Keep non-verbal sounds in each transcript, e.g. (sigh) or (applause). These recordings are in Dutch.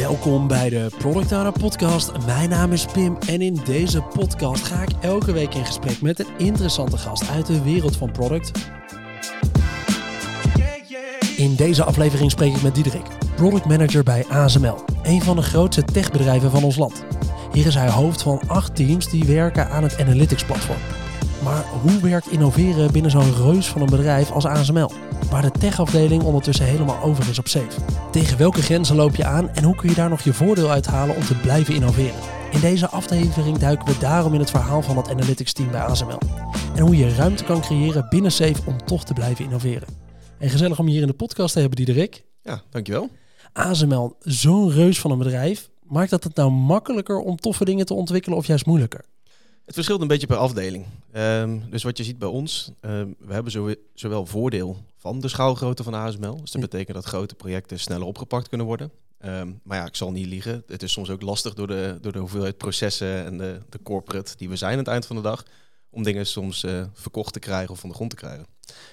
Welkom bij de Product Podcast. Mijn naam is Pim en in deze podcast ga ik elke week in gesprek met een interessante gast uit de wereld van product. In deze aflevering spreek ik met Diederik, product manager bij ASML, een van de grootste techbedrijven van ons land. Hier is hij hoofd van acht teams die werken aan het analytics platform. Maar hoe werkt innoveren binnen zo'n reus van een bedrijf als ASML? Waar de techafdeling ondertussen helemaal over is op safe. Tegen welke grenzen loop je aan en hoe kun je daar nog je voordeel uithalen om te blijven innoveren? In deze aflevering duiken we daarom in het verhaal van het analytics team bij ASML. En hoe je ruimte kan creëren binnen safe om toch te blijven innoveren. En gezellig om je hier in de podcast te hebben, Diederik. Ja, dankjewel. ASML, zo'n reus van een bedrijf. Maakt dat het nou makkelijker om toffe dingen te ontwikkelen of juist moeilijker? Het verschilt een beetje per afdeling. Ehm, dus wat je ziet bij ons, ehm, we hebben zo, zowel voordeel van de schaalgrootte van ASML. Dus dat betekent dat grote projecten sneller opgepakt kunnen worden. Ehm, maar ja, ik zal niet liegen. Het is soms ook lastig door de, door de hoeveelheid processen en de, de corporate die we zijn aan het eind van de dag. Om dingen soms uh, verkocht te krijgen of van de grond te krijgen.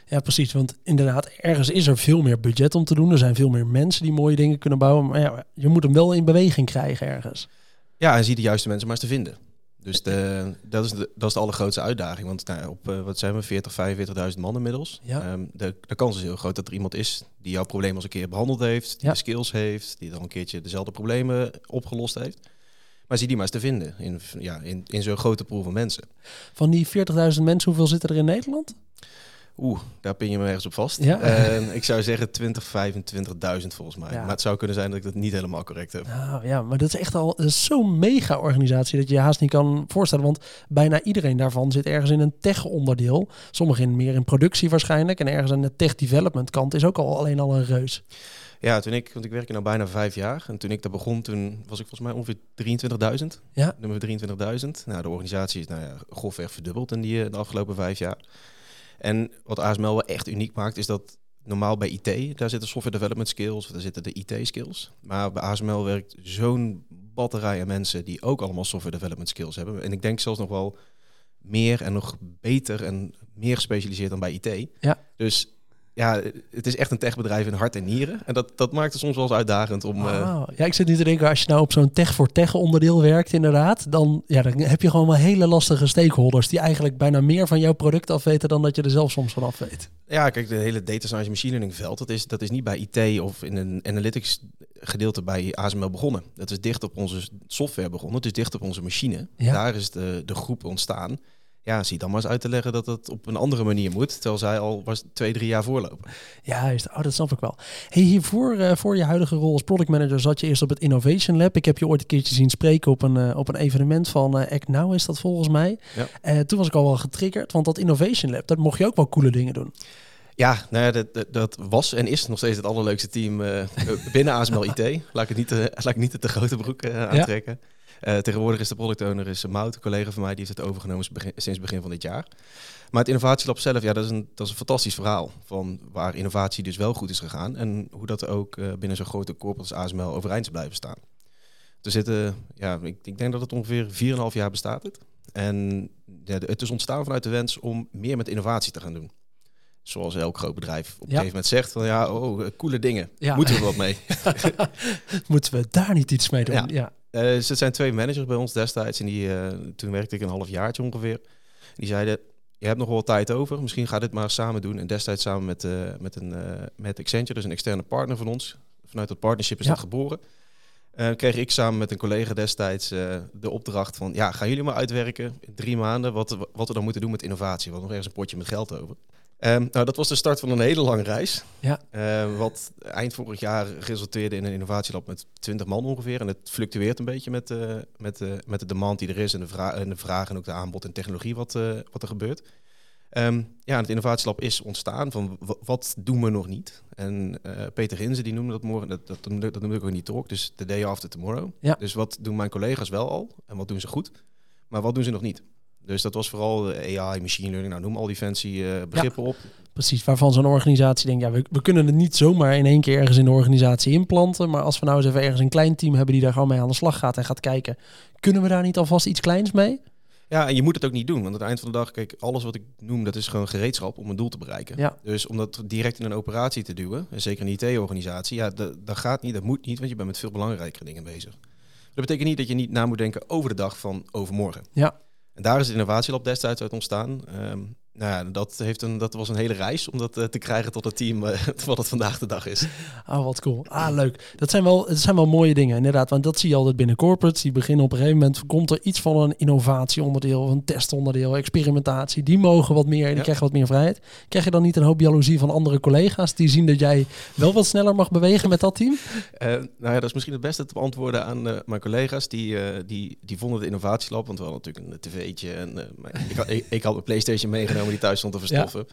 Ja, precies. Want inderdaad, ergens is er veel meer budget om te doen. Er zijn veel meer mensen die mooie dingen kunnen bouwen. Maar ja, je moet hem wel in beweging krijgen ergens. Ja, en zie de juiste mensen maar eens te vinden. Dus de, dat, is de, dat is de allergrootste uitdaging. Want nou, op uh, wat zijn we, 40, 45.000 man inmiddels. Ja. Um, de, de kans is heel groot dat er iemand is die jouw probleem al een keer behandeld heeft, die de skills heeft, die dan een keertje dezelfde problemen opgelost heeft. Maar zie die maar eens te vinden in, ja, in, in zo'n grote pool van mensen. Van die 40.000 mensen, hoeveel zitten er in Nederland? Oeh, daar pin je me ergens op vast. Ja? Ik zou zeggen 20, 25.000 volgens mij. Maar het zou kunnen zijn dat ik dat niet helemaal correct heb. Nou, ja, maar dat is echt al zo'n mega organisatie dat je je haast niet kan voorstellen. Want bijna iedereen daarvan zit ergens in een tech-onderdeel. Sommigen in meer in productie waarschijnlijk. En ergens aan de tech-development kant is ook al alleen al een reus. Ja, toen ik, want ik werk hier nou bijna vijf jaar. En toen ik daar begon, toen was ik volgens mij ongeveer 23.000. Ja. Nummer 23.000. Nou, de organisatie is nou ja, grofweg verdubbeld in die, eh, de afgelopen vijf jaar. En wat ASML wel echt uniek maakt, is dat normaal bij IT, daar zitten software development skills, daar zitten de IT skills. Maar bij ASML werkt zo'n batterij aan mensen die ook allemaal software development skills hebben. En ik denk zelfs nog wel meer en nog beter en meer gespecialiseerd dan bij IT. Ja. Dus ja, het is echt een techbedrijf in hart en nieren. En dat, dat maakt het soms wel eens uitdagend om... Uh... Ja, ik zit nu te denken, als je nou op zo'n tech voor tech onderdeel werkt inderdaad, dan, ja, dan heb je gewoon wel hele lastige stakeholders die eigenlijk bijna meer van jouw product afweten dan dat je er zelf soms van af weet. Ja, kijk, de hele data science machine learning veld, dat is, dat is niet bij IT of in een analytics gedeelte bij ASML begonnen. Dat is dicht op onze software begonnen, het is dicht op onze machine. Daar is de, de groep ontstaan ja, zie dan maar eens uit te leggen dat het op een andere manier moet. Terwijl zij al was twee, drie jaar voorlopen. Ja, is, oh, dat snap ik wel. Hey, hiervoor, uh, voor je huidige rol als product manager, zat je eerst op het Innovation Lab. Ik heb je ooit een keertje zien spreken op een, uh, op een evenement van uh, Act Now, is dat volgens mij. Ja. toen was ik al wel getriggerd, want dat Innovation Lab, dat mocht je ook wel coole dingen doen. Ja, nou ja, dat, dat, was en is nog steeds het allerleukste team (laughs) binnen ASML IT. Laat ik het niet, laat ik niet te grote broek aantrekken. Ja. Uh, tegenwoordig is de product owner is Mout, een collega van mij, die heeft het overgenomen sinds begin, van dit jaar. Maar het innovatielab zelf, ja, dat is, een, dat is een fantastisch verhaal van waar innovatie dus wel goed is gegaan en hoe dat ook uh, binnen zo'n grote corporate als ASML overeind is blijven staan. Er zitten, ja, ik, ik denk dat het ongeveer 4,5 jaar bestaat het. En ja, het is ontstaan vanuit de wens om meer met innovatie te gaan doen. Zoals elk groot bedrijf op een gegeven moment zegt van ja, oh, coole dingen. Ja. Moeten we wat mee? (laughs) (laughs) Moeten we daar niet iets mee doen? ja. Uh, dus het zijn twee managers bij ons destijds. En die, uh, toen werkte ik een half jaartje ongeveer. Die zeiden, je hebt nog wel tijd over. Misschien ga dit maar samen doen. En destijds samen met, uh, met, een, met Accenture, dus een externe partner van ons. Vanuit dat partnership is dat geboren. kreeg ik samen met een collega destijds de opdracht van... ja, gaan jullie maar uitwerken in drie maanden... wat, wat we dan moeten doen met innovatie. Want nog ergens een potje met geld over. Um, nou, dat was de start van een hele lange reis. Ja. Uh, wat eind vorig jaar resulteerde in een innovatielab met 20 man ongeveer. En het fluctueert een beetje met, uh, met, uh, met de demand die er is en de, vra en de vraag en ook de aanbod en technologie wat, wat er gebeurt. Um, ja, het innovatielab is ontstaan van wat doen we nog niet? En Peter Rinze die noemde dat morgen, dat, dat, dat, noemde ik ook niet talk, dus the day after tomorrow. Ja. Dus wat doen mijn collega's wel al en wat doen ze goed, maar wat doen ze nog niet? Dus dat was vooral AI, machine learning, nou noem al die fancy uh, begrippen op. Precies, waarvan zo'n organisatie denkt, ja, we, we, kunnen het niet zomaar in één keer ergens in de organisatie inplanten. Maar als we nou eens even ergens een klein team hebben die daar gewoon mee aan de slag gaat en gaat kijken, kunnen we daar niet alvast iets kleins mee? Ja, en je moet het ook niet doen. Want aan het eind van de dag, kijk, alles wat ik noem, dat is gewoon gereedschap om een doel te bereiken. Ja. Dus om dat direct in een operatie te duwen, en zeker een IT-organisatie, ja, dat, dat gaat niet, dat moet niet, want je bent met veel belangrijkere dingen bezig. Dat betekent niet dat je niet na moet denken over de dag van overmorgen. Ja. En daar is het innovatielab destijds uit ontstaan. Ehm, nou ja, dat, heeft een, dat was een hele reis om dat eh, te krijgen tot het team eh, (laughs) wat het vandaag de dag is. (laughs) Ah, wat cool. Ah, leuk. Dat zijn wel, dat zijn wel mooie dingen, inderdaad. Want dat zie je altijd binnen corporates. Die beginnen op een gegeven moment, komt er iets van een innovatieonderdeel, of een testonderdeel, experimentatie. Die mogen wat meer en die Ja. krijgen wat meer vrijheid. Krijg je dan niet een hoop jaloezie van andere collega's die zien dat jij wel wat sneller mag bewegen met dat team? (laughs) Eh, nou ja, dat is misschien het beste te beantwoorden aan mijn collega's. Die, die, die vonden het innovatielab, want we hadden natuurlijk een tv'tje. En, ik, had, ik, ik had mijn Playstation meegenomen die thuis stond te verstoffen.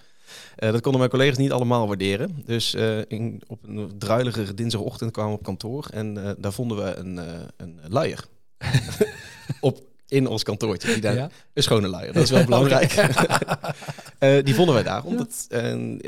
Eh, dat konden mijn collega's niet allemaal waarderen. Dus eh, in, op een druilige dinsdagochtend kwamen we op kantoor. En eh, daar vonden we een, een luier. (laughs) op, in ons kantoortje. Die daar, Ja. Een schone luier, dat is wel (laughs) belangrijk. (laughs) Die vonden wij daar. Omdat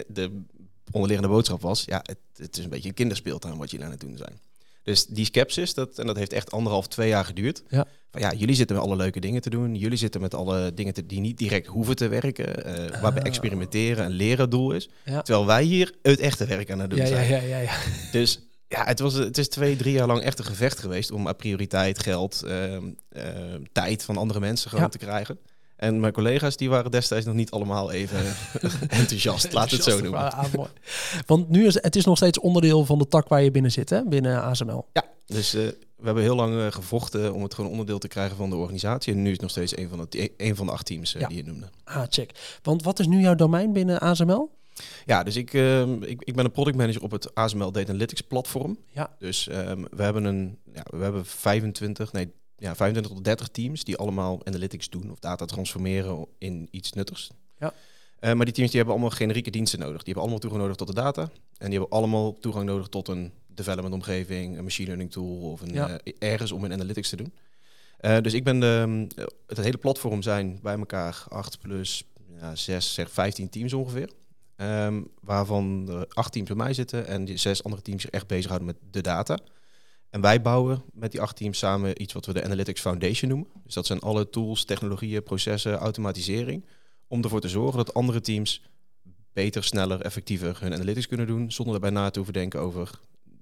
de onderliggende boodschap was... ja, het, het is een beetje een kinderspeeltuin wat jullie aan het doen zijn. Dus die scepsis, dat, en dat heeft echt anderhalf, twee jaar geduurd. Ja. Van, ja, jullie zitten met alle leuke dingen te doen. Jullie zitten met alle dingen te, die niet direct hoeven te werken. eh waar we Ah. experimenteren en leren doel is. Ja. Terwijl wij hier het echte werk aan het doen Ja, zijn. ja, ja, ja. Dus ja, het, was, het is twee, drie jaar lang echt een gevecht geweest om aan prioriteit, geld, ehm, ehm, tijd van andere mensen gewoon te krijgen. En mijn collega's die waren destijds nog niet allemaal even (laughs) enthousiast, laat het zo noemen. Ah, mooi. Want nu is het is nog steeds onderdeel van de tak waar je binnen zit, hè? binnen ASML. Ja, dus eh, we hebben heel lang eh, gevochten om het gewoon onderdeel te krijgen van de organisatie. En nu is het nog steeds een van de, een van de acht teams eh, Ja. die je noemde. Ah, check. Want wat is nu jouw domein binnen ASML? Ja, dus ik, ehm, ik, ik ben een product manager op het ASML Data Analytics platform. Ja. Dus ehm, we hebben een, ja, we hebben 25, nee, ja, 25 tot 30 teams die allemaal analytics doen of data transformeren in iets nuttigs. Ja. Eh, maar die teams die hebben allemaal generieke diensten nodig. Die hebben allemaal toegang nodig tot de data. En die hebben allemaal toegang nodig tot een development omgeving, een machine learning tool of een, Ja. eh, ergens om een analytics te doen. Eh, dus ik ben de, eh, het hele platform zijn bij elkaar 8 plus ja, 6, zeg 15 teams ongeveer. Ehm, waarvan er acht teams bij mij zitten en die zes andere teams zich echt bezighouden met de data. En wij bouwen met die acht teams samen iets wat we de Analytics Foundation noemen. Dus dat zijn alle tools, technologieën, processen, automatisering. Om ervoor te zorgen dat andere teams beter, sneller, effectiever hun analytics kunnen doen. Zonder daarbij na te hoeven denken over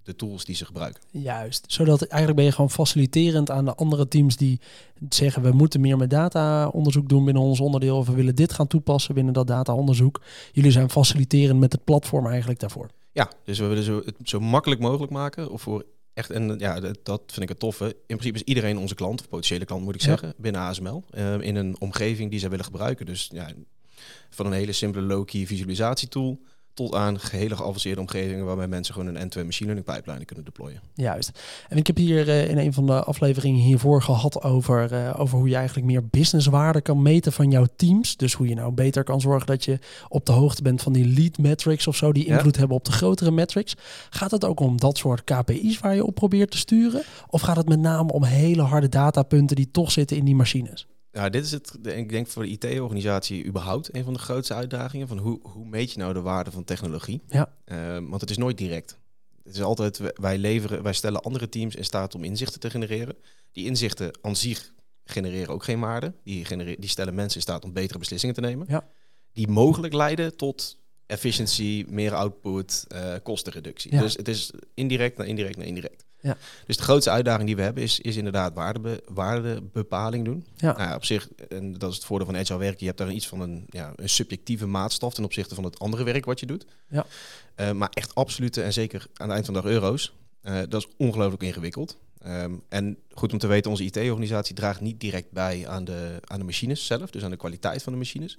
de tools die ze gebruiken. Juist. Zodat eigenlijk ben je gewoon faciliterend aan de andere teams die zeggen we moeten meer met data-onderzoek doen binnen ons onderdeel. Of we willen dit gaan toepassen binnen dat data-onderzoek. Jullie zijn faciliterend met het platform eigenlijk daarvoor. Ja, dus we willen zo, het zo makkelijk mogelijk maken. Of voor echt, en ja, dat, vind ik het toffe. In principe is iedereen onze klant, of potentiële klant moet ik Ja. zeggen, binnen ASML. eh, in een omgeving die zij willen gebruiken. Dus ja, van een hele simpele low-key visualisatietool tot aan gehele geavanceerde omgevingen waarbij mensen gewoon een end-to-end machine learning pipeline kunnen deployen. Juist. En ik heb hier eh, in een van de afleveringen hiervoor gehad over, eh, over hoe je eigenlijk meer businesswaarde kan meten van jouw teams. Dus hoe je nou beter kan zorgen dat je op de hoogte bent van die lead metrics of zo, die Ja. invloed hebben op de grotere metrics. Gaat het ook om dat soort KPI's waar je op probeert te sturen? Of gaat het met name om hele harde datapunten die toch zitten in die machines? Ja, dit is het, ik denk voor de IT-organisatie überhaupt een van de grootste uitdagingen. Van hoe, hoe meet je nou de waarde van technologie? Ja. Ehm, want het is nooit direct. Het is altijd, wij- leveren, wij stellen andere teams in staat om inzichten te genereren. Die inzichten aan zich genereren ook geen waarde. Die, genere- die stellen mensen in staat om betere beslissingen te nemen. Ja. Die mogelijk leiden tot efficiëntie, meer output, eh, kostenreductie. Ja. Dus het is indirect naar indirect naar indirect. Ja. Dus de grootste uitdaging die we hebben is, is inderdaad waarde, waardebepaling doen. Ja. Nou ja, op zich, en dat is het voordeel van agile werk, je hebt daar iets van een, ja, een subjectieve maatstaf ten opzichte van het andere werk wat je doet. Ja. Eh, maar echt absolute en zeker aan het eind van de dag euro's, eh, dat is ongelooflijk ingewikkeld. Ehm, en goed om te weten, onze IT-organisatie draagt niet direct bij aan de, aan de machines zelf, dus aan de kwaliteit van de machines.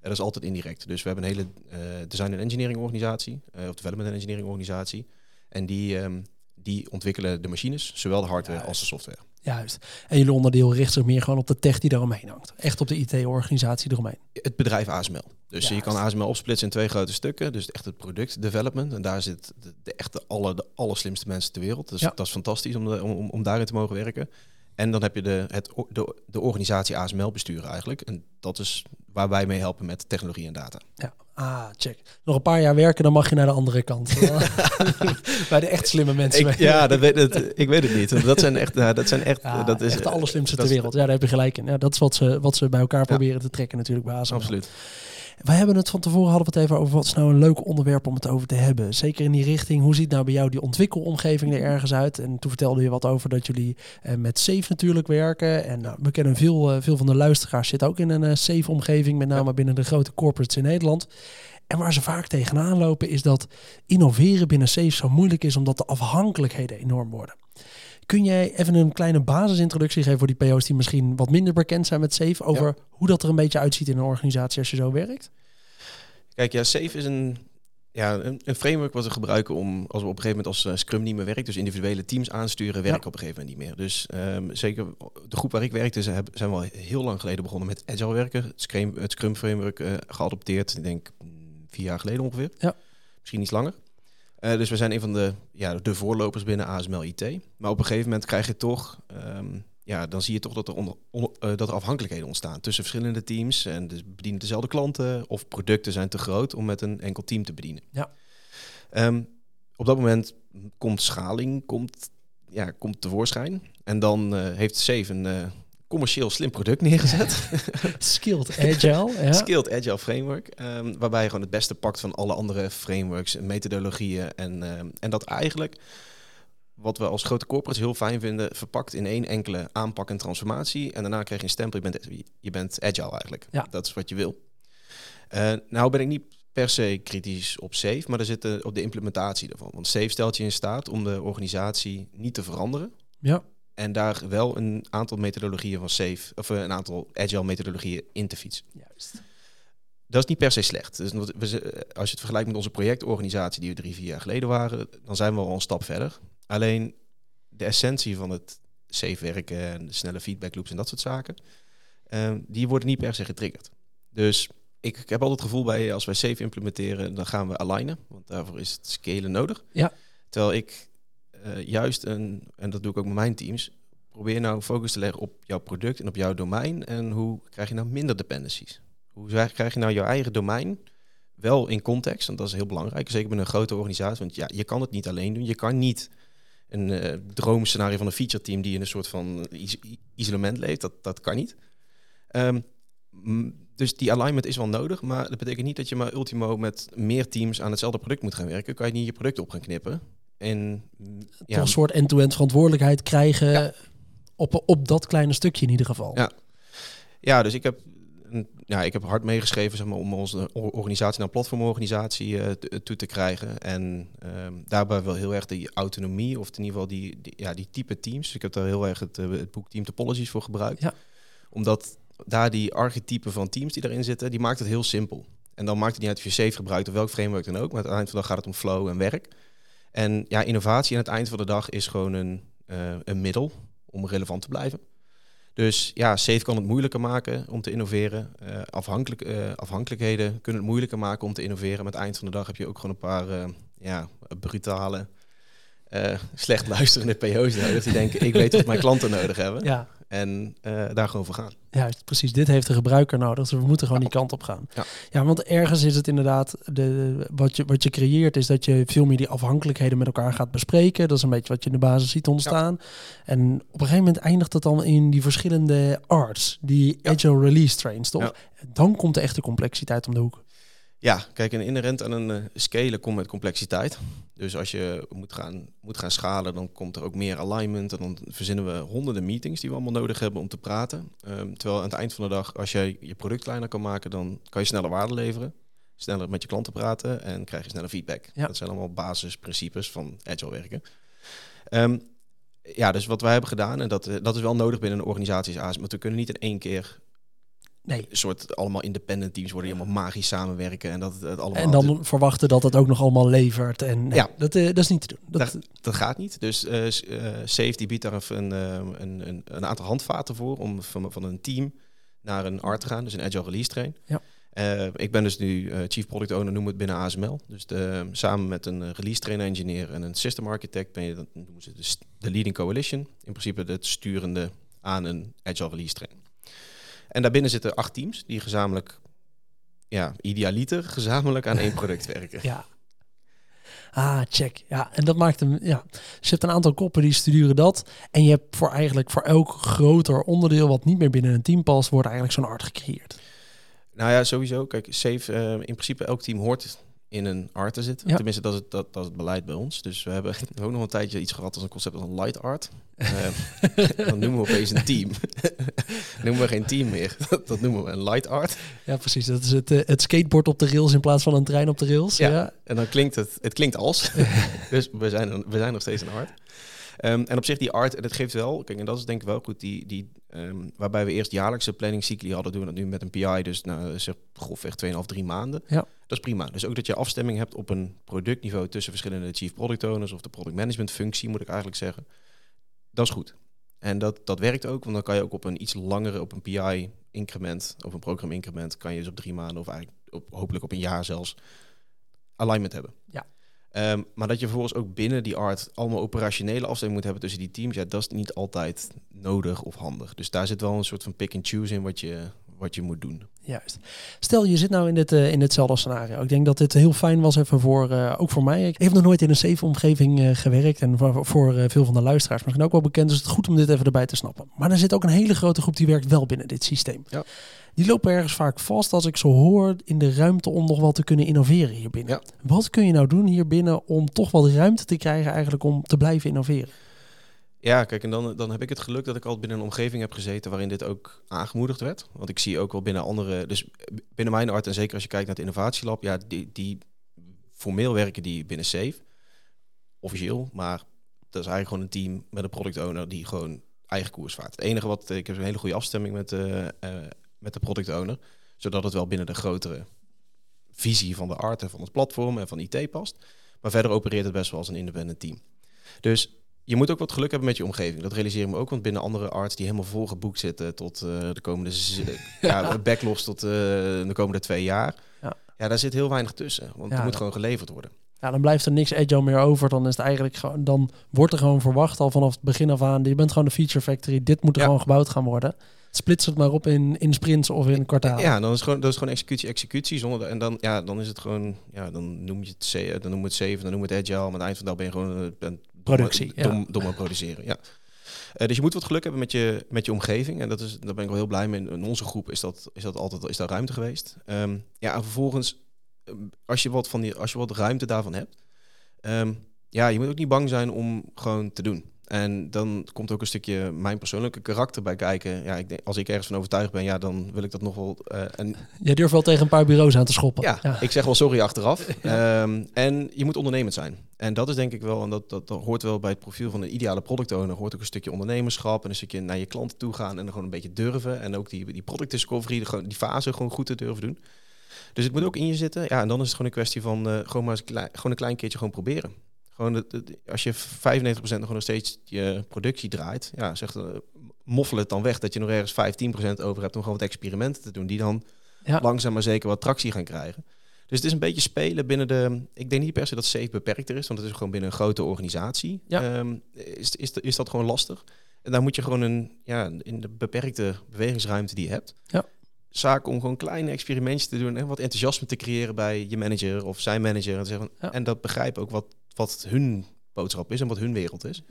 En dat is altijd indirect. Dus we hebben een hele eh, design en engineering organisatie, of development en engineering organisatie. En die, ehm, die ontwikkelen de machines, zowel de hardware Juist. als de software. Juist. En jullie onderdeel richt zich meer gewoon op de tech die eromheen hangt. Echt op de IT-organisatie eromheen. Het bedrijf ASML. Dus je kan ASML opsplitsen in twee grote stukken. Dus echt het product development. En daar zit de, de echte alle, de allerslimste mensen ter wereld. Dus Ja. dat is fantastisch om, de- om, om daarin te mogen werken. En dan heb je de, het, de, de organisatie ASML besturen eigenlijk. En dat is waar wij mee helpen met technologie en data. Ja, Ah, check. Nog een paar jaar werken, dan mag je naar de andere kant. (laughs) (laughs) Bij de echt slimme mensen. Ik, ja, dat weet ik weet het niet. Dat zijn echt, dat zijn echt, Ja, dat is echt de allerslimste ter wereld. Ja, daar heb je gelijk in. Ja, dat is wat ze, wat ze bij elkaar proberen te trekken natuurlijk bij ASML. Absoluut. Wij hebben het van tevoren hadden we het even over wat is nou een leuk onderwerp om het over te hebben. Zeker in die richting. Hoe ziet nou bij jou die ontwikkelomgeving er ergens uit? En toen vertelde je wat over dat jullie eh, met Safe natuurlijk werken. En nou, we kennen veel, eh, veel van de luisteraars zitten ook in een eh, Safe omgeving, met name binnen de grote corporates in Nederland. En waar ze vaak tegenaan lopen is dat innoveren binnen Safe zo moeilijk is omdat de afhankelijkheden enorm worden. Kun jij even een kleine basisintroductie geven voor die PO's die misschien wat minder bekend zijn met Safe over hoe dat er een beetje uitziet in een organisatie als je zo werkt? Kijk, ja, Safe is een, ja, een, een framework wat we gebruiken om, als we op een gegeven moment als eh, Scrum niet meer werkt, dus individuele teams aansturen, werken Ja. op een gegeven moment niet meer. Dus ehm, zeker de groep waar ik werkte, ze hebben, zijn wel heel lang geleden begonnen met Agile werken. Het Scrum, het Scrum framework eh, geadopteerd, ik denk mm, vier jaar geleden ongeveer. Ja. Misschien iets langer. Eh, dus we zijn een van de, ja, de voorlopers binnen ASML IT. Maar op een gegeven moment krijg je toch, ehm, ja, dan zie je toch dat er, onder, on- eh, dat er afhankelijkheden ontstaan tussen verschillende teams. En dus bedienen dezelfde klanten of producten zijn te groot om met een enkel team te bedienen. Ja. Ehm, op dat moment komt schaling komt, ja, komt tevoorschijn. En dan eh, heeft Save een commercieel slim product neergezet. (laughs) Skilled Agile. ja. Skilled Agile Framework. ehm, waarbij je gewoon het beste pakt van alle andere frameworks en methodologieën. En, ehm, en dat eigenlijk, wat we als grote corporates heel fijn vinden, verpakt in één enkele aanpak en transformatie. En daarna krijg je een stempel, je bent, je bent agile eigenlijk. Ja. Dat is wat je wil. Eh, nou ben ik niet per se kritisch op Safe, maar er zit op de implementatie ervan. Want Safe stelt je in staat om de organisatie niet te veranderen. Ja. En daar wel een aantal methodologieën van Safe, of eh, een aantal agile methodologieën in te fietsen. Juist. Dat is niet per se slecht. Dus ze- als je het vergelijkt met onze projectorganisatie die we drie, vier jaar geleden waren, dan zijn we al een stap verder. Alleen de essentie van het safe werken en de snelle feedback loops en dat soort zaken, eh, die worden niet per se getriggerd. Dus ik, ik heb altijd het gevoel bij als wij safe implementeren, dan gaan we alignen, want daarvoor is het scalen nodig. Ja. Terwijl ik eh, juist, en dat doe ik ook met mijn teams, probeer nou focus te leggen op jouw product en op jouw domein. En hoe krijg je nou minder dependencies? Hoe krijg je nou jouw eigen domein wel in context? Want dat is heel belangrijk, zeker binnen een grote organisatie. Want ja, je kan het niet alleen doen. Je kan niet een eh, droomscenario van een feature team die in een soort van isolement leeft. Dat, dat kan niet. Ehm, dus die alignment is wel nodig, maar dat betekent niet dat je maar ultimo met meer teams aan hetzelfde product moet gaan werken. Kan je niet je product op gaan knippen. En Toch een soort end-to-end verantwoordelijkheid krijgen Ja. op, op dat kleine stukje in ieder geval. Ja. Ja, dus ik heb, ja, ik heb hard meegeschreven zeg maar, om onze organisatie naar een platformorganisatie eh, te- toe te krijgen. En ehm, daarbij wel heel erg die autonomie, of in ieder geval die, die, ja, die type teams. Ik heb daar heel erg het, eh, het boek Team Topologies voor gebruikt. Ja. Omdat daar die archetypen van teams die erin zitten, die maakt het heel simpel. En dan maakt het niet uit of je Safe gebruikt of welk framework dan ook. Maar aan het eind van de dag gaat het om flow en werk. En ja, innovatie aan het eind van de dag is gewoon een, eh, een middel om relevant te blijven. Dus ja, Safe kan het moeilijker maken om te innoveren. Eh, afhankelijk, eh, afhankelijkheden kunnen het moeilijker maken om te innoveren. Maar aan het eind van de dag heb je ook gewoon een paar ja, brutale, slecht luisterende PO's nodig. Die denken, ik weet wat mijn klanten (laughs) nodig hebben. Ja, En eh, daar gewoon voor gaan. juist. Precies. Dit heeft de gebruiker nodig. Dus we moeten gewoon die kant op gaan. Ja. ja want ergens is het inderdaad... De, wat, je, wat je creëert is dat je veel meer die afhankelijkheden met elkaar gaat bespreken. Dat is een beetje wat je in de basis ziet ontstaan. En op een gegeven moment eindigt dat dan in die verschillende arts. Die agile release trains, toch? Dan komt de echte complexiteit om de hoek. Ja, kijk, en inherent aan een uh, scalen komt met complexiteit. Dus als je moet gaan, moet gaan schalen, dan komt er ook meer alignment. En dan verzinnen we honderden meetings die we allemaal nodig hebben om te praten. Um, terwijl aan het eind van de dag, als jij je product kleiner kan maken, dan kan je sneller waarde leveren. Sneller met je klanten praten en krijg je sneller feedback. Ja. Dat zijn allemaal basisprincipes van agile werken. Um, ja, dus wat wij hebben gedaan, en dat, dat is wel nodig binnen een organisatie als AS, maar we kunnen niet in één keer Nee. een soort allemaal independent teams worden die allemaal magisch samenwerken en dat het allemaal. En dan verwachten dat het ook nog allemaal levert. En nee, Ja. dat, uh, dat is niet te doen. Dat, dat, dat gaat niet. Dus uh, Safety biedt daar een, een, een, een, aantal handvaten voor om van, van een team naar een art te gaan, dus een agile release train. Ja. Uh, ik ben dus nu uh, chief product owner, noem het binnen ASML. Dus de, samen met een release train engineer en een system architect ben je dat noemen ze dus de leading coalition. In principe het sturende aan een agile release train. En daarbinnen zitten acht teams die gezamenlijk ja, idealiter gezamenlijk aan één product werken. Ja. Ah, check. Ja, en dat maakt hem. Ja. Dus je hebt een aantal koppen die sturen dat. En je hebt voor eigenlijk voor elk groter onderdeel wat niet meer binnen een team past, wordt eigenlijk zo'n art gecreëerd. Nou ja, sowieso. Kijk, Safe, eh, in principe elk team hoort in een art te zitten. Ja. Tenminste, dat is, het, dat, dat is het beleid bij ons. Dus we hebben ook nog een tijdje iets gehad als een concept als een light art. Eh, (laughs) dan noemen we opeens een team. (laughs) noemen we geen team meer. (laughs) dat noemen we een light art. Ja, precies. Dat is het, eh, het skateboard op de rails in plaats van een trein op de rails. Ja. Ja. En dan klinkt het, het klinkt als. dus we zijn, een- we zijn nog steeds een art. Ehm, en op zich die art, en dat geeft wel, kijk, en dat is denk ik wel goed, die, die, ehm, waarbij we eerst jaarlijkse planningscycli hadden, doen we dat nu met een PI, dus nou, zeg grofweg 2,5, 3 maanden. Ja. Dat is prima. Dus ook dat je afstemming hebt op een productniveau tussen verschillende chief product owners of de product management functie, moet ik eigenlijk zeggen. Dat is goed. En dat, dat werkt ook, want dan kan je ook op een iets langere, op een PI increment of een program increment, kan je dus op drie maanden of eigenlijk op, hopelijk op een jaar zelfs alignment hebben. Ja. Ehm, maar dat je vervolgens ook binnen die art allemaal operationele afstemming moet hebben tussen die teams, ja, dat is niet altijd nodig of handig. Dus daar zit wel een soort van pick and choose in wat je, wat je moet doen. Juist. Stel, je zit nou in, dit, eh, in ditzelfde scenario. Ik denk dat dit heel fijn was even voor, eh, ook voor mij. Ik heb nog nooit in een safe omgeving eh, gewerkt. En voor, voor veel van de luisteraars misschien ook wel bekend. Dus het is goed om dit even erbij te snappen. Maar er zit ook een hele grote groep die werkt wel binnen dit systeem. Ja. Die lopen ergens vaak vast als ik zo hoor in de ruimte om nog wat te kunnen innoveren hier binnen. Ja. Wat kun je nou doen hier binnen om toch wat ruimte te krijgen eigenlijk om te blijven innoveren? Ja, kijk, en dan, dan heb ik het geluk dat ik altijd binnen een omgeving heb gezeten waarin dit ook aangemoedigd werd. Want ik zie ook wel binnen andere, dus binnen mijn art en zeker als je kijkt naar het innovatielab, ja, die, die formeel werken die binnen Safe, officieel, maar dat is eigenlijk gewoon een team met een product owner die gewoon eigen koers vaart. Het enige wat, ik heb een hele goede afstemming met, eh, eh, met de product owner, zodat het wel binnen de grotere visie van de art en van het platform en van IT past. Maar verder opereert het best wel als een independent team. Dus je moet ook wat geluk hebben met je omgeving. Dat realiseer ik me ook, want binnen andere arts die helemaal volgeboekt zitten tot eh, de komende (laughs) ja. backlogs tot eh, de komende twee jaar. Ja. Ja. daar zit heel weinig tussen, want Ja, er moet gewoon geleverd worden. Ja, dan blijft er niks agile meer over. Dan is het eigenlijk gewoon, dan wordt er gewoon verwacht al vanaf het begin af aan. Je bent gewoon de feature factory. Dit moet er gewoon gebouwd gaan worden. Splits het maar op in, in sprints of in kwartalen. Ja, dan is, gewoon, dat is gewoon executie, executie. Zonder de- en dan, ja, dan is het gewoon, ja, dan noem je het, dan noem je het 7, dan noem je het agile. Maar aan het eind van de dag ben je gewoon eh, een domme- Productie, ja. Dom, produceren, ja. Eh, dus je moet wat geluk hebben met je, met je omgeving. En dat is, daar ben ik wel heel blij mee. In onze groep is dat, is dat altijd is daar ruimte geweest. Ehm, ja, en vervolgens, eh, als je wat, van die, als je wat ruimte daarvan hebt... ehm, ja, je moet ook niet bang zijn om gewoon te doen. En dan komt ook een stukje mijn persoonlijke karakter bij kijken. Ja, ik denk, als ik ergens van overtuigd ben, ja, dan wil ik dat nog wel. eh, en Je durft wel tegen een paar bureaus aan te schoppen. ja, ik zeg wel sorry achteraf. (laughs) Ehm, en je moet ondernemend zijn. En dat is denk ik wel, en dat, dat, dat hoort wel bij het profiel van een ideale product owner, hoort ook een stukje ondernemerschap en een stukje naar je klanten toe gaan en dan gewoon een beetje durven. En ook die, die product discovery, de, gewoon die fase gewoon goed te durven doen. Dus het moet ook in je zitten. Ja, en dan is het gewoon een kwestie van eh, gewoon maar eens klein, gewoon een klein keertje gewoon proberen. Gewoon de, de- als je 95% nog steeds je productie draait, ja, zeg, eh, moffel het dan weg dat je nog ergens 15% over hebt om gewoon wat experimenten te doen die dan Ja. langzaam maar zeker wat tractie gaan krijgen. Dus het is een beetje spelen binnen de. Ik denk niet per se dat safe beperkter is, want het is gewoon binnen een grote organisatie. Ja. Ehm, is, is, is dat gewoon lastig? En daar moet je gewoon een, ja, in de beperkte bewegingsruimte die je hebt. Ja. Zaak om gewoon kleine experimentjes te doen en wat enthousiasme te creëren bij je manager of zijn manager. En, te zeggen, Ja. en dat begrijpen ook wat, wat hun boodschap is en wat hun wereld is.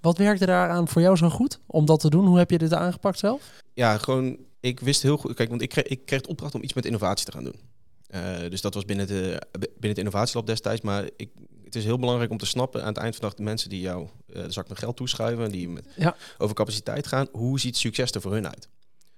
Wat werkte daaraan voor jou zo goed om dat te doen? Hoe heb je dit aangepakt zelf? Ja, gewoon, ik wist heel goed. Kijk, want ik kreeg, ik kreeg de opdracht om iets met innovatie te gaan doen. Eh, dus dat was binnen, de, binnen het innovatielab destijds. Maar ik, het is heel belangrijk om te snappen aan het eind van de dag de mensen die jou eh, de zak met geld toeschuiven, die met, Ja. over capaciteit gaan, hoe ziet succes er voor hun uit?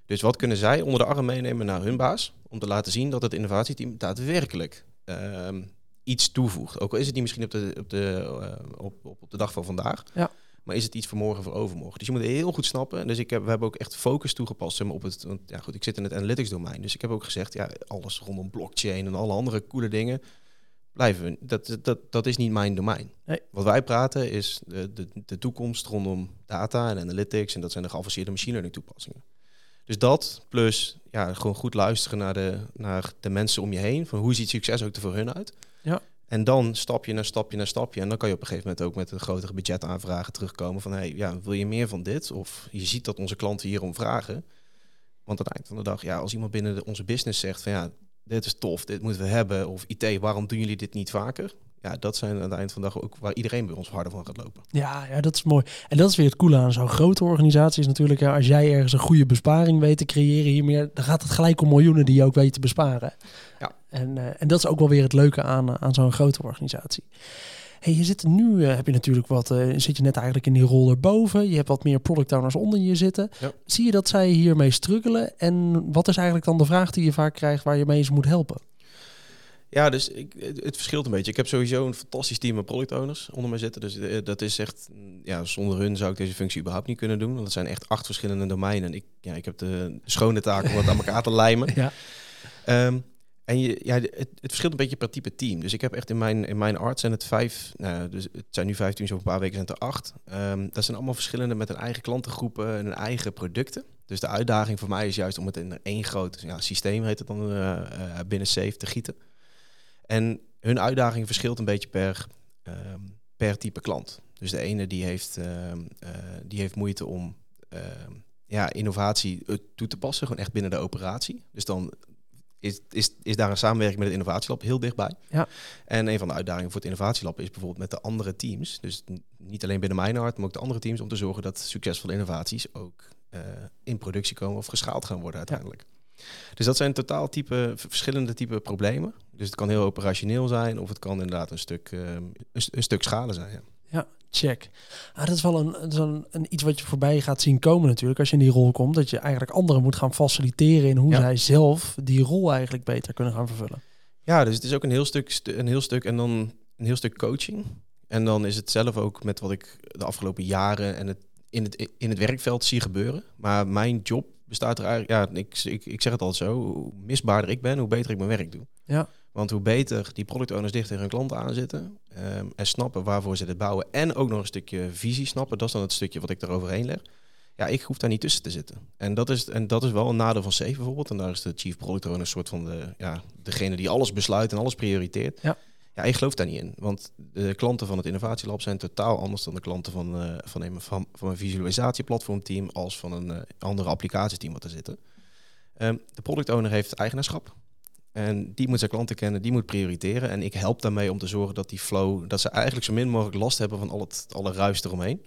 Dus wat kunnen zij onder de arm meenemen naar hun baas om te laten zien dat het innovatieteam daadwerkelijk ehm, iets toevoegt? Ook al is het niet misschien op de, op de, eh, op, op, de dag van vandaag. Ja. Maar is het iets voor morgen, voor overmorgen? Dus je moet heel goed snappen. En dus ik heb, we hebben ook echt focus toegepast zeg maar, op het. Want ja, goed, ik zit in het analytics domein. Dus ik heb ook gezegd, ja, alles rondom blockchain en alle andere coole dingen. Blijven we. Dat, dat, dat is niet mijn domein. Nee. Wat wij praten is de, de, de toekomst rondom data en analytics. En dat zijn de geavanceerde machine learning toepassingen. Dus dat plus ja, gewoon goed luisteren naar de, naar de mensen om je heen. Van hoe ziet succes ook er voor hun uit? Ja. En dan stapje na stapje na stapje. En dan kan je op een gegeven moment ook met een grotere budgetaanvragen terugkomen. Van hey, ja, wil je meer van dit? Of je ziet dat onze klanten hierom vragen. Want aan het eind van de dag, ja, als iemand binnen de, onze business zegt van ja, dit is tof, dit moeten we hebben. Of IT, waarom doen jullie dit niet vaker? Ja, dat zijn aan het eind van de dag ook waar iedereen bij ons harder van gaat lopen. Ja, ja, dat is mooi. En dat is weer het coole aan zo'n grote organisatie. Is natuurlijk, ja, als jij ergens een goede besparing weet te creëren hiermee, dan gaat het gelijk om miljoenen die je ook weet te besparen. Ja. En, eh, en dat is ook wel weer het leuke aan, eh, aan zo'n grote organisatie. Hey, je zit nu, eh, heb je natuurlijk wat, zit je net eigenlijk in die rol erboven. Je hebt wat meer product owners onder je zitten. Ja. Zie je dat zij hiermee struggelen? En wat is eigenlijk dan de vraag die je vaak krijgt waar je mee eens moet helpen? Ja, dus ik, het, verschilt een beetje. Ik heb sowieso een fantastisch team met product owners onder me zitten. Dus dat is echt, mm, ja, zonder hun zou ik deze functie überhaupt niet kunnen doen. Want het zijn echt acht verschillende domeinen. En ik, ja, ik heb de schone taak om het aan elkaar te lijmen. (laughs) Ja. Ehm, en je, ja, het, het verschilt een beetje per type team. Dus ik heb echt in mijn, in mijn art zijn het vijf, nou, dus het zijn nu vijf teams, over een paar weken zijn het er acht. Ehm, dat zijn allemaal verschillende met een eigen klantengroepen en een eigen producten. Dus de uitdaging voor mij is juist om het in één groot ja, systeem, heet het dan, uh, uh, binnen Safe te gieten. En hun uitdaging verschilt een beetje per, ehm, per type klant. Dus de ene die heeft, ehm, uh, die heeft moeite om ja, innovatie eh, toe te passen, gewoon echt binnen de operatie. Dus dan is, is, is daar een samenwerking met het innovatielab heel dichtbij. Ja. En een van de uitdagingen voor het innovatielab is bijvoorbeeld met de andere teams, dus niet alleen binnen mijn hart, maar ook de andere teams, om te zorgen dat succesvolle innovaties ook uh, in productie komen of geschaald gaan worden uiteindelijk. Ja. Dus dat zijn totaal type, verschillende type problemen. Dus het kan heel operationeel zijn of het kan inderdaad een stuk, uh, een, een, stuk schalen zijn. Ja check. Ah, dat is wel een, dat is een, een, iets wat je voorbij gaat zien komen natuurlijk als je in die rol komt. Dat je eigenlijk anderen moet gaan faciliteren in hoe ja. zij zelf die rol eigenlijk beter kunnen gaan vervullen. Ja, dus het is ook een heel stuk, een heel stuk en dan een heel stuk coaching. En dan is het zelf ook met wat ik de afgelopen jaren en het in het, in het werkveld zie gebeuren. Maar mijn job bestaat er eigenlijk, ja, ik, ik, ik zeg het al zo, hoe misbaarder ik ben, hoe beter ik mijn werk doe. Ja. Want hoe beter die product owners dicht tegen hun klanten aanzitten um, en snappen waarvoor ze dit bouwen en ook nog een stukje visie snappen, dat is dan het stukje wat ik er overheen leg. Ja, ik hoef daar niet tussen te zitten. En dat is, en dat is wel een nadeel van Safe bijvoorbeeld. En daar is de chief product owner een soort van de, ja, degene die alles besluit en alles prioriteert. Ja. Ja, ik geloof daar niet in. Want de klanten van het innovatielab zijn totaal anders dan de klanten van, uh, van, een, van, van een visualisatieplatformteam als van een uh, andere applicatieteam wat er zitten. Um, de product owner heeft eigenaarschap. En die moet zijn klanten kennen, die moet prioriteren. En ik help daarmee om te zorgen dat die flow, dat ze eigenlijk zo min mogelijk last hebben van al het, alle ruis eromheen.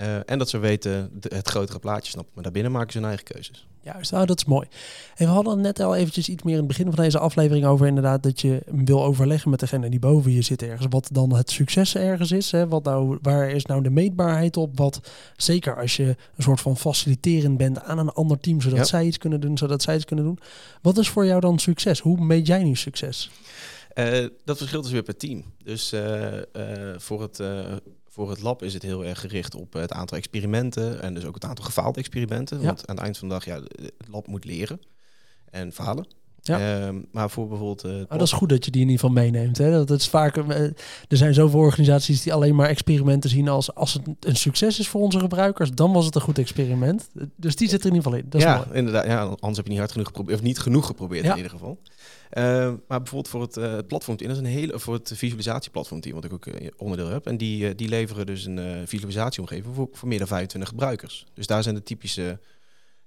Uh, en dat ze weten de, het grotere plaatje snappen. Maar daarbinnen maken ze hun eigen keuzes. Juist, nou, dat is mooi. En we hadden net al eventjes iets meer in het begin van deze aflevering over inderdaad dat je wil overleggen met degene die boven je zit ergens. Wat dan het succes ergens is. Hè? Wat nou, waar is nou de meetbaarheid op? Wat zeker als je een soort van faciliterend bent aan een ander team, zodat ja. zij iets kunnen doen, zodat zij iets kunnen doen. Wat is voor jou dan succes? Hoe meet jij nu succes? Uh, dat verschilt dus weer per team. Dus uh, voor het voor het lab is het heel erg gericht op het aantal experimenten en dus ook het aantal gefaalde experimenten. Ja. Want aan het eind van de dag, ja, het lab moet leren en falen. Ja. Um, maar voor bijvoorbeeld. Uh, dat is goed dat je die in ieder geval meeneemt. Hè? Dat is vaak. Uh, er zijn zoveel organisaties die alleen maar experimenten zien als als het een succes is voor onze gebruikers, dan was het een goed experiment. Dus die zit er in ieder geval in. Dat is ja, mooi. inderdaad. Ja, anders heb je niet hard genoeg geprobeerd of niet genoeg geprobeerd ja. in ieder geval. Uh, maar bijvoorbeeld voor het uh, platformteam, dat is een hele voor het visualisatieplatformteam, wat ik ook uh, onderdeel heb. En die, die leveren dus een visualisatieomgeving voor, voor meer dan 25 gebruikers. Dus daar zijn de typische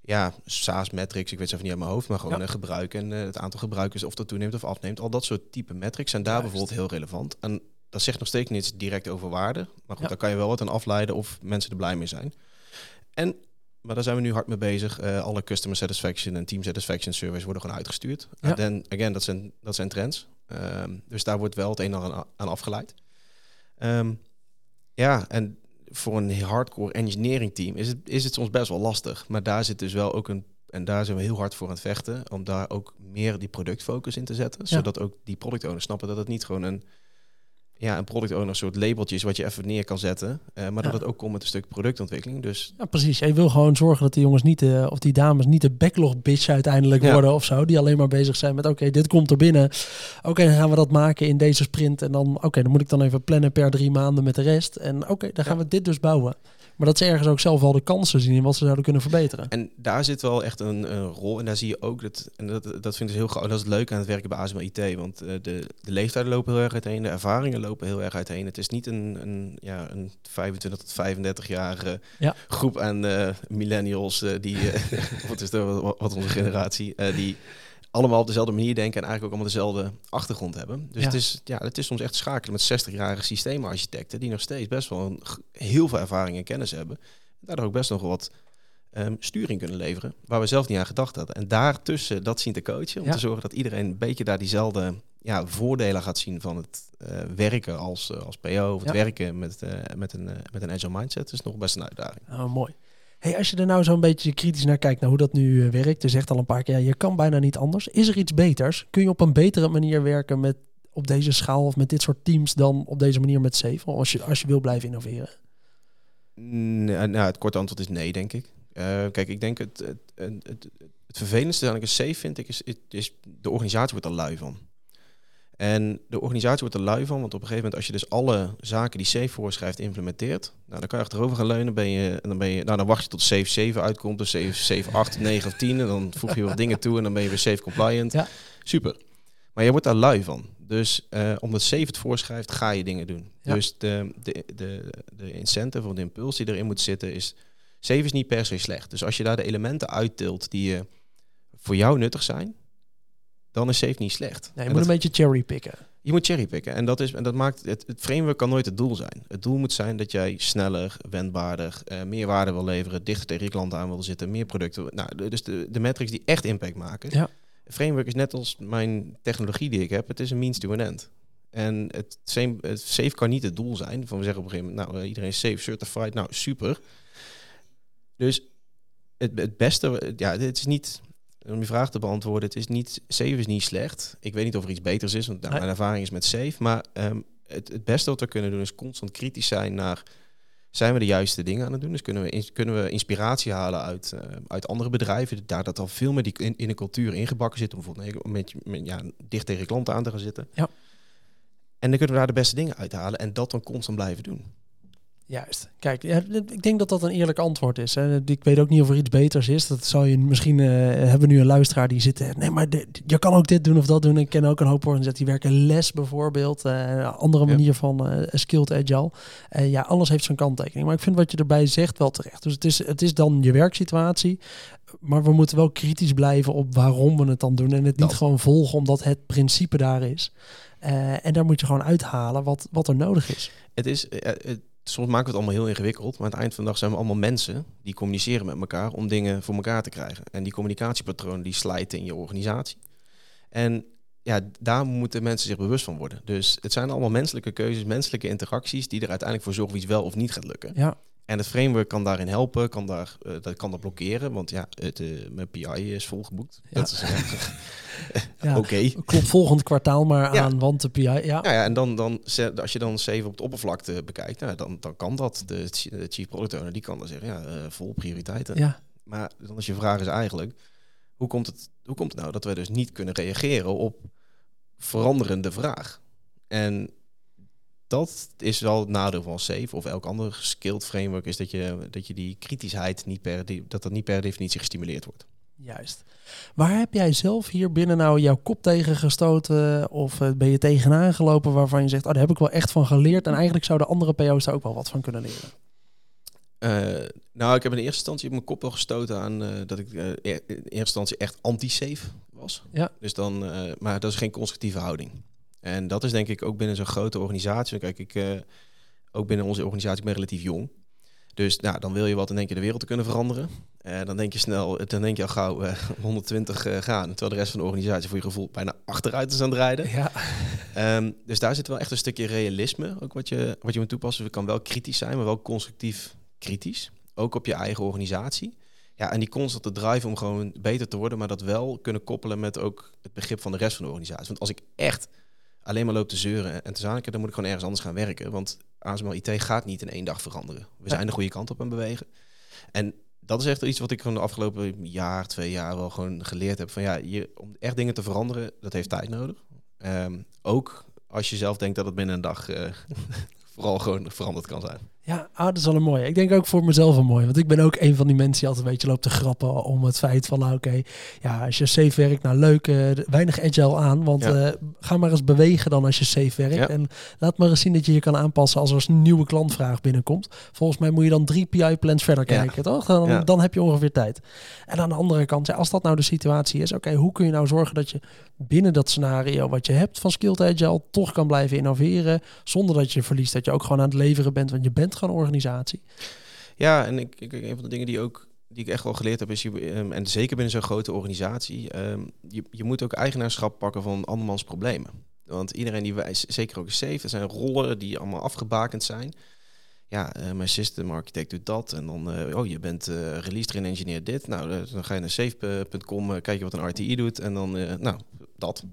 ja, SaaS metrics, ik weet ze even niet uit mijn hoofd, maar gewoon ja. gebruik en het aantal gebruikers of dat toeneemt of afneemt. Al dat soort type metrics zijn daar Juist. bijvoorbeeld heel relevant. En dat zegt nog steeds niets direct over waarde, maar goed, ja. daar kan je wel wat aan afleiden of mensen er blij mee zijn. En maar daar zijn we nu hard mee bezig. Uh, alle customer satisfaction en team satisfaction surveys worden gewoon uitgestuurd. Ja. En again, dat zijn, dat zijn trends. Um, dus daar wordt wel het een en ander aan afgeleid. Um, ja, en voor een hardcore engineering team is het, is het soms best wel lastig. Maar daar zit dus wel ook een. En daar zijn we heel hard voor aan het vechten. Om daar ook meer die productfocus in te zetten. Ja. Zodat ook die product owners snappen dat het niet gewoon een ja, een product owner soort labeltjes wat je even neer kan zetten. Uh, maar ja. dat het ook komt met een stuk productontwikkeling. Dus ja, precies. Je wil gewoon zorgen dat die jongens niet de, of die dames niet de backlog bitch uiteindelijk ja. worden of zo. Die alleen maar bezig zijn met oké, okay, dit komt er binnen. Oké, okay, dan gaan we dat maken in deze sprint. En dan oké, okay, dan moet ik dan even plannen per drie maanden met de rest. En oké, dan gaan we dit dus bouwen. Maar dat ze ergens ook zelf al de kansen zien in wat ze zouden kunnen verbeteren. En daar zit wel echt een, een rol. En daar zie je ook dat. En dat, dat vind ik heel Dat is het leuk aan het werken bij ASML IT. Want uh, de, de leeftijden lopen heel erg uiteen. De ervaringen lopen heel erg uiteen. Het is niet een, een, ja, een 25 tot 35 jarige ja. groep aan uh, millennials. Uh, die. (laughs) wat is de, wat, wat onze generatie. die allemaal op dezelfde manier denken en eigenlijk ook allemaal dezelfde achtergrond hebben. Dus Ja. het, is, ja, het is soms echt schakelen met 60-jarige systeemarchitecten die nog steeds best wel een, heel veel ervaring en kennis hebben. En daardoor ook best nog wat ehm, sturing kunnen leveren, waar we zelf niet aan gedacht hadden. En daartussen dat zien te coachen, om Ja. te zorgen dat iedereen een beetje daar diezelfde ja, voordelen gaat zien van het eh, werken als, eh, als PO of het Ja. werken met, eh, met, een, met een agile mindset, is nog best een uitdaging. Oh, mooi. Hey, als je er nou zo'n beetje kritisch naar kijkt, naar hoe dat nu eh, werkt. Je zegt al een paar keer, ja, je kan bijna niet anders. Is er iets beters? Kun je op een betere manier werken met op deze schaal of met dit soort teams dan op deze manier met Safe? Als je, als je wil blijven innoveren. Nee, nou, het korte antwoord is nee, denk ik. Eh, kijk, ik denk het, het, het, het, het vervelendste ik een safe vind, ik, is, is de organisatie wordt er lui van. En de organisatie wordt er lui van, want op een gegeven moment als je dus alle zaken die safe voorschrijft implementeert, nou, dan kan je achterover gaan leunen, ben je, en dan, ben je, nou, dan wacht je tot safe 7 uitkomt, dus safe, safe 8, 9 of 10, en dan voeg je wat dingen toe en dan ben je weer safe compliant. Ja. Super. Maar je wordt daar lui van. Dus eh, omdat safe het voorschrijft, ga je dingen doen. Ja. Dus de, de, de, de incentive of de impuls die erin moet zitten is... Safe is niet per se slecht. Dus als je daar de elementen uittilt die eh, voor jou nuttig zijn... dan is safe niet slecht. Nee, je En moet dat- een beetje cherrypicken. je moet cherrypicken. En dat, is, en dat maakt het, het framework kan nooit het doel zijn. Het doel moet zijn dat jij sneller, wendbaarder, eh, meer waarde wil leveren, dichter tegen je klanten aan wil zitten, meer producten. Nou, dus de, de metrics die echt impact maken. Ja. Het framework is net als mijn technologie die ik heb. Het is een means to an end. En het, same, het safe kan niet het doel zijn. Van we zeggen op een gegeven moment, nou, eh, iedereen is safe certified. Nou, super. Dus het, het beste, ja, het is niet, om je vraag te beantwoorden, het is niet, safe is niet slecht. Ik weet niet of er iets beters is, want nou, mijn ervaring is met safe. Maar ehm, het, het beste wat we kunnen doen is constant kritisch zijn naar, zijn we de juiste dingen aan het doen? Dus kunnen we, kunnen we inspiratie halen uit, eh, uit andere bedrijven, daar dat al veel meer die in, in de cultuur ingebakken zit, om bijvoorbeeld met, met, ja, dicht tegen klanten aan te gaan zitten. Ja. En dan kunnen we daar de beste dingen uithalen en dat dan constant blijven doen. Juist. Kijk, ik denk dat dat een eerlijk antwoord is. Hè. Ik weet ook niet of er iets beters is. Dat zou je misschien eh, hebben we nu een luisteraar die zit. eh, Nee, maar de- je kan ook dit doen of dat doen. Ik ken ook een hoop organisaties die werken les bijvoorbeeld. eh, een andere Ja. manier van skilled agile. Ja, alles heeft zijn kanttekening. Maar ik vind wat je erbij zegt wel terecht. Dus het is, het is dan je werksituatie. Maar we moeten wel kritisch blijven op waarom we het dan doen. En het niet gewoon volgen omdat het principe daar is. En daar moet je gewoon uithalen wat, wat er nodig is. Het is, het, soms maken we het allemaal heel ingewikkeld, maar aan het eind van de dag zijn we allemaal mensen die communiceren met elkaar om dingen voor elkaar te krijgen. En die communicatiepatronen die slijten in je organisatie. En ja, daar moeten mensen zich bewust van worden. Dus het zijn allemaal menselijke keuzes, menselijke interacties die er uiteindelijk voor zorgen of iets wel of niet gaat lukken. Ja, En het framework kan daarin helpen, kan, daar, eh, dat kan dat blokkeren, want ja, het, eh, mijn PI is volgeboekt. Ja. Dat is (laughs) Ja. oké. klopt volgend kwartaal maar Ja. aan, want de PI... Ja, Nou ja, en dan, dan, als je dan zeven op het oppervlakte bekijkt, nou, dan, dan kan dat. De, ch- de chief product owner, die kan dan zeggen, ja, eh, vol prioriteiten. ja, Maar dan is je vraag is eigenlijk, hoe komt, het, hoe komt het nou dat we dus niet kunnen reageren op veranderende vraag? En dat is wel het nadeel van Safe of elk ander skilled framework, is dat je, dat je die kritischheid niet per, dat dat niet per definitie gestimuleerd wordt. juist. Waar heb jij zelf hier binnen nou jouw kop tegen gestoten? Of eh, ben je tegenaan gelopen waarvan je zegt, oh, daar heb ik wel echt van geleerd. En eigenlijk zouden andere PO's daar ook wel wat van kunnen leren. Eh, nou, ik heb in eerste instantie op mijn kop wel gestoten aan eh, dat ik eh, in eerste instantie echt anti-safe was. Ja. Dus dan, maar dat is geen constructieve houding. En dat is denk ik ook binnen zo'n grote organisatie. Kijk, ik eh, ook binnen onze organisatie ik ben relatief jong. Dus nou, dan wil je wat in één keer de wereld te kunnen veranderen. Eh, dan denk je snel, dan denk je al gauw eh, (laughs) 120 eh, gaan. Terwijl de rest van de organisatie voor je gevoel bijna achteruit is aan het rijden. Ja, Ehm, dus daar zit wel echt een stukje realisme, ook wat je, wat je moet toepassen. Je kan wel kritisch zijn, maar wel constructief kritisch. Ook op je eigen organisatie. Ja, en die constante drive om gewoon beter te worden, maar dat wel kunnen koppelen met ook het begrip van de rest van de organisatie. Want als ik echt alleen maar loop te zeuren en te zaniken, dan moet ik gewoon ergens anders gaan werken. Want ASML IT gaat niet in één dag veranderen. We zijn de goede kant op aan bewegen. En dat is echt iets wat ik gewoon de afgelopen jaar, twee jaar wel gewoon geleerd heb. Van ja, je, om echt dingen te veranderen, dat heeft tijd nodig. Ehm, ook als je zelf denkt dat het binnen een dag eh, (laughs) vooral gewoon veranderd kan zijn. Ja. ah, dat is wel een mooie. Ik denk ook voor mezelf een mooi. Want ik ben ook een van die mensen die altijd een beetje loopt te grappen om het feit van, nou, oké, ja, als je safe werkt, nou leuk, uh, weinig agile aan. Want Ja. eh, ga maar eens bewegen dan als je safe werkt. Ja. En laat maar eens zien dat je je kan aanpassen als er een nieuwe klantvraag binnenkomt. Volgens mij moet je dan drie PI-plans verder Ja. kijken, toch? Dan, dan heb je ongeveer tijd. En aan de andere kant, als dat nou de situatie is, oké, hoe kun je nou zorgen dat je binnen dat scenario wat je hebt van Skilled Agile toch kan blijven innoveren, zonder dat je verliest dat je ook gewoon aan het leveren bent, want je bent gewoon organisatie. Ja, en ik, ik, een van de dingen die, ook, die ik echt wel geleerd heb, is, je, ehm, en zeker binnen zo'n grote organisatie, ehm, je, je moet ook eigenaarschap pakken van andermans problemen. Want iedereen die wijst, zeker ook safe, er zijn rollen die allemaal afgebakend zijn. Ja, eh, mijn system architect doet dat. En dan, eh, oh, je bent eh release train engineer dit. Nou, dan ga je naar safe.com, kijk je wat een RTI doet. En dan, nou, dat.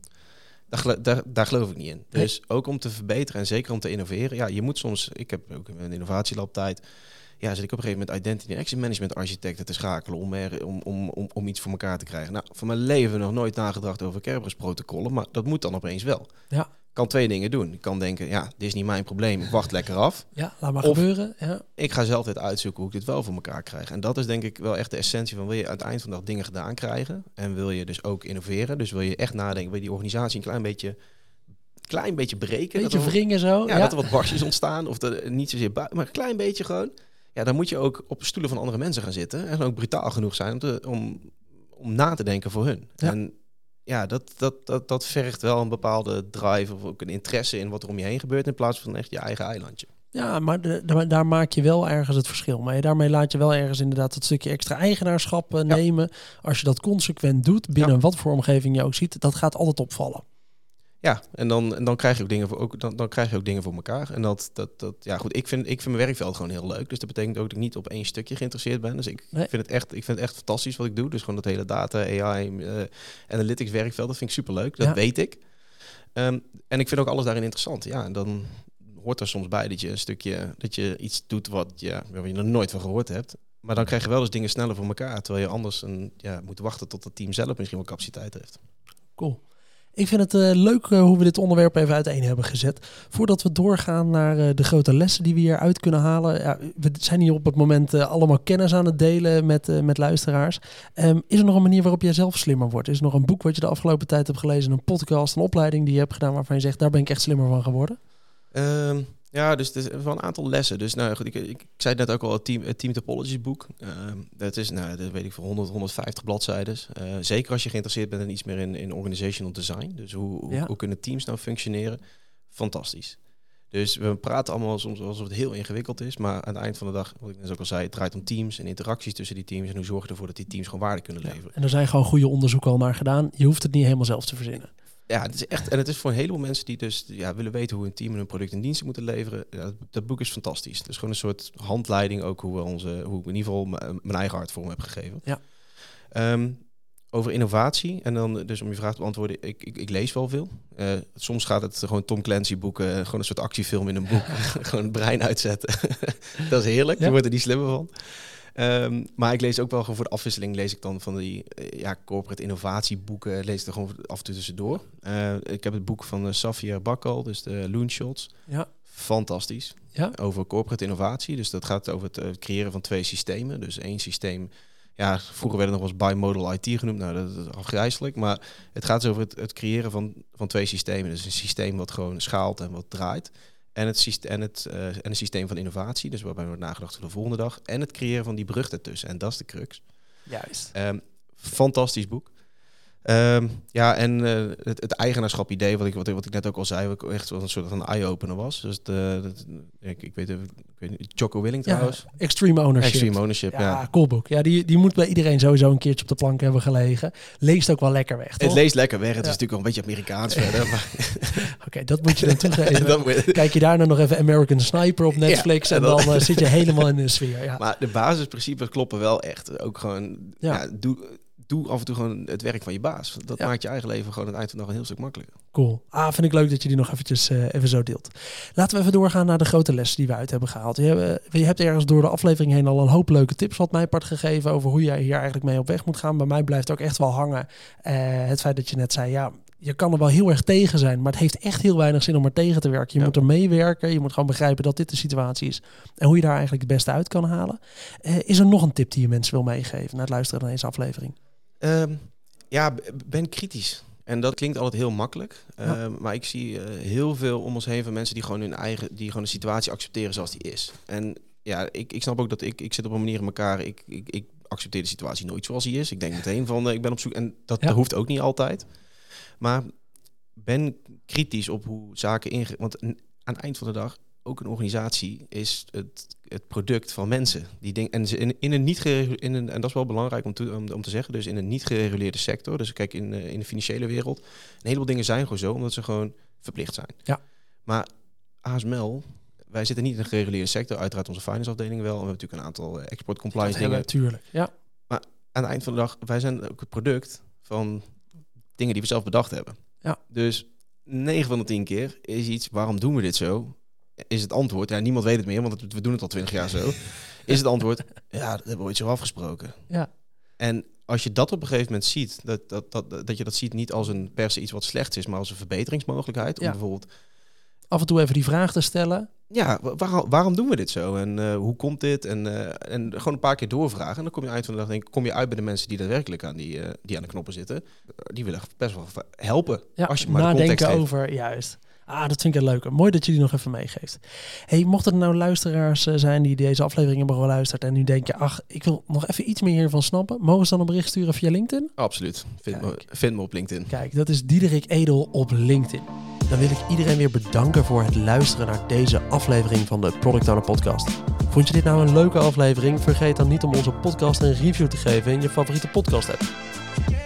Daar, daar, daar geloof ik niet in. Nee. Dus ook om te verbeteren en zeker om te innoveren. Ja, je moet soms, ik heb ook in een innovatielab tijd ja, zit ik op een gegeven moment identity en access management architecten te schakelen om, er, om, om, om, om iets voor elkaar te krijgen. Nou, van mijn leven nog nooit nagedacht over Kerberos protocollen, maar dat moet dan opeens wel. Ja. Kan twee dingen doen. Ik kan denken, ja, dit is niet mijn probleem, ik wacht lekker af. Ja, laat maar Of- gebeuren. Ja. Ik ga zelf dit uitzoeken hoe ik dit wel voor elkaar krijg. En dat is denk ik wel echt de essentie van wil je aan het eind van de dag dingen gedaan krijgen en wil je dus ook innoveren. Dus wil je echt nadenken, wil je die organisatie een klein beetje, klein beetje breken. Beetje dat wringen zo. ja, dat er wat barstjes ontstaan. Of er niet zozeer buiten, maar een klein beetje gewoon. Ja, dan moet je ook op stoelen van andere mensen gaan zitten. En ook brutaal genoeg zijn om, te, om, om na te denken voor hun. Ja. En ja, dat, dat, dat, dat vergt wel een bepaalde drive of ook een interesse in wat er om je heen gebeurt. In plaats van echt je eigen eilandje. Ja, maar de- de- daar maak je wel ergens het verschil. Maar daarmee laat je wel ergens inderdaad het stukje extra eigenaarschap eh, Ja. nemen. Als je dat consequent doet, binnen wat voor omgeving je ook ziet, dat gaat altijd opvallen. Ja, en dan, en dan krijg je ook dingen voor ook, dan, dan krijg je ook dingen voor elkaar. En dat, dat, dat ja goed, ik vind, ik vind mijn werkveld gewoon heel leuk. Dus dat betekent ook dat ik niet op één stukje geïnteresseerd ben. Dus ik Nee. vind het echt, ik vind het echt fantastisch wat ik doe. Dus gewoon dat hele data, AI, eh, analytics werkveld, dat vind ik superleuk. Dat Ja. weet ik. Ehm, en ik vind ook alles daarin interessant. Ja, en dan hoort er soms bij dat je een stukje, dat je iets doet wat ja, waar je nog nooit van gehoord hebt. Maar dan krijg je wel eens dingen sneller voor elkaar. Terwijl je anders een, ja, moet wachten tot het team zelf misschien wel capaciteit heeft. Cool. Ik vind het eh, leuk eh, hoe we dit onderwerp even uiteen hebben gezet. Voordat we doorgaan naar eh, de grote lessen die we hieruit kunnen halen. Ja, we zijn hier op het moment allemaal kennis aan het delen met, met luisteraars. Ehm, is er nog een manier waarop jij zelf slimmer wordt? Is er nog een boek wat je de afgelopen tijd hebt gelezen, een podcast, een opleiding die je hebt gedaan waarvan je zegt, daar ben ik echt slimmer van geworden? Ehm, ja, dus het is wel een aantal lessen. Dus nou goed, ik, ik, ik zei net ook al, het Team, het team Topologies boek. Ehm, dat is, nou, dat weet ik voor 100, 150 bladzijden. Zeker als je geïnteresseerd bent in iets meer in, in organizational design. Dus hoe, hoe, Ja. hoe kunnen teams nou functioneren? Fantastisch. Dus we praten allemaal soms alsof het heel ingewikkeld is. Maar aan het eind van de dag, wat ik net ook al zei, het draait om teams en interacties tussen die teams. En hoe zorg je ervoor dat die teams gewoon waarde kunnen leveren. En er zijn gewoon goede onderzoeken al naar gedaan. Je hoeft het niet helemaal zelf te verzinnen. Ja, het is echt, en het is voor een heleboel mensen die dus ja, willen weten hoe een team en hun product en diensten moeten leveren. Ja, dat, boek is fantastisch. Het is gewoon een soort handleiding ook hoe we onze, hoe ik in ieder geval mijn eigen hart voor me heb gegeven. Ja. Ehm, over innovatie en dan dus om je vraag te beantwoorden, ik, ik, ik lees wel veel. Eh, soms gaat het gewoon Tom Clancy boeken, eh, gewoon een soort actiefilm in een boek, (laughs) gewoon het brein uitzetten. (laughs) dat is heerlijk. Ja. Je wordt er niet slimmer van. Ehm, maar ik lees ook wel gewoon voor de afwisseling lees ik dan van die eh, ja, corporate innovatieboeken, lees ik er gewoon af en toe tussendoor. Eh, ik heb het boek van uh, Safia Bakkal, dus de Loonshots. Ja. Fantastisch. Ja. Over corporate innovatie. Dus dat gaat over het eh, creëren van twee systemen. Dus één systeem. Ja, vroeger werd het nog wel eens bimodal IT genoemd. Nou, dat is afgrijzelijk. Maar het gaat dus over het, het creëren van, van twee systemen. Dus een systeem wat gewoon schaalt en wat draait. En het, systeem, en, het, uh, en een systeem van innovatie, dus waarbij wordt nagedacht voor de volgende dag. En het creëren van die brug ertussen. En dat is de crux. Juist. Um, fantastisch boek. Um, ja, en uh, het, het eigenaarschap idee, wat ik, wat, wat ik net ook al zei, wat echt wel een soort van eye-opener was. Dus de, de, ik, ik, weet, ik weet niet, Jocko Willing trouwens. Ja, extreme Ownership. Extreme Ownership, ja. ja. Cool boek. Ja, die, die moet bij iedereen sowieso een keertje op de plank hebben gelegen. Leest ook wel lekker weg, toch? Het leest lekker weg. Het ja. is natuurlijk wel een beetje Amerikaans verder. (laughs) Oké, okay, dat moet je dan toegeven. (laughs) Kijk je daarna nog even American Sniper op Netflix en, dan, dan uh, zit je helemaal in de sfeer. Ja. (laughs) Maar de basisprincipes kloppen wel echt. Ook gewoon, ja. doe doe af en toe gewoon het werk van je baas. Dat ja. maakt je eigen leven gewoon aan het eind van de dag een heel stuk makkelijker. Cool. Ah, vind ik leuk dat je die nog eventjes uh, even zo deelt. Laten we even doorgaan naar de grote les die we uit hebben gehaald. Je, hebt, je hebt ergens door de aflevering heen al een hoop leuke tips wat mij part gegeven over hoe jij hier eigenlijk mee op weg moet gaan. Bij mij blijft ook echt wel hangen uh, het feit dat je net zei, ja, je kan er wel heel erg tegen zijn, maar het heeft echt heel weinig zin om er tegen te werken. Je Ja. moet er meewerken, je moet gewoon begrijpen dat dit de situatie is en hoe je daar eigenlijk het beste uit kan halen. Eh, is er nog een tip die je mensen wil meegeven na het luisteren naar deze aflevering? Ehm, ja, ben kritisch. En dat klinkt altijd heel makkelijk. Ja. Ehm, maar ik zie eh, heel veel om ons heen van mensen die gewoon hun eigen, die gewoon de situatie accepteren zoals die is. En ja, ik, ik snap ook dat ik, ik zit op een manier in elkaar. Ik, ik, ik accepteer de situatie nooit zoals die is. Ik denk meteen van, eh, ik ben op zoek. En dat, Ja. dat hoeft ook niet altijd. Maar ben kritisch op hoe zaken inge... Want aan het eind van de dag, ook een organisatie is het, het product van mensen. Die ding, en ze in, in een niet in een, en dat is wel belangrijk om te, om, om te zeggen, dus in een niet gereguleerde sector, dus kijk in, eh, in de financiële wereld, een heleboel dingen zijn gewoon zo, omdat ze gewoon verplicht zijn. Ja. Maar ASML, wij zitten niet in een gereguleerde sector, uiteraard onze finance afdeling wel, en we hebben natuurlijk een aantal eh, export compliance dingen. Natuurlijk. Ja. Aan het eind van de dag, wij zijn ook het product van dingen die we zelf bedacht hebben. Ja. Dus 9 van de 10 keer is iets, waarom doen we dit zo? Is het antwoord, ja, niemand weet het meer, want het- we doen het al 20 jaar zo. Is het antwoord, ja, dat hebben we ooit zo afgesproken. Ja. En als je dat op een gegeven moment ziet, dat, dat, dat, dat je dat ziet niet als een per se iets wat slechts is, maar als een verbeteringsmogelijkheid. Om Ja. bijvoorbeeld, Af en toe even die vraag te stellen. ja, wa- waarom, waarom doen we dit zo? En eh, hoe komt dit? En, eh, en gewoon een paar keer doorvragen. En dan kom je uit van de dag, denk ik, kom je uit bij de mensen die daadwerkelijk aan, die, eh, die aan de knoppen zitten. Die willen best wel helpen. Ja, als je maar de nadenken context over, juist. Ah, dat vind ik leuk. Mooi dat je die nog even meegeeft. Hey, mochten er nou luisteraars eh, zijn die deze aflevering hebben geluisterd en nu denken, ach, ik wil nog even iets meer hiervan snappen, mogen ze dan een bericht sturen via LinkedIn? Absoluut. Vind me, Kijk. vind me op LinkedIn. Kijk, dat is Diederik Edel op LinkedIn. Dan wil ik iedereen weer bedanken voor het luisteren naar deze aflevering van de Product Owner Podcast. Vond je dit nou een leuke aflevering? Vergeet dan niet om onze podcast een review te geven in je favoriete podcast app.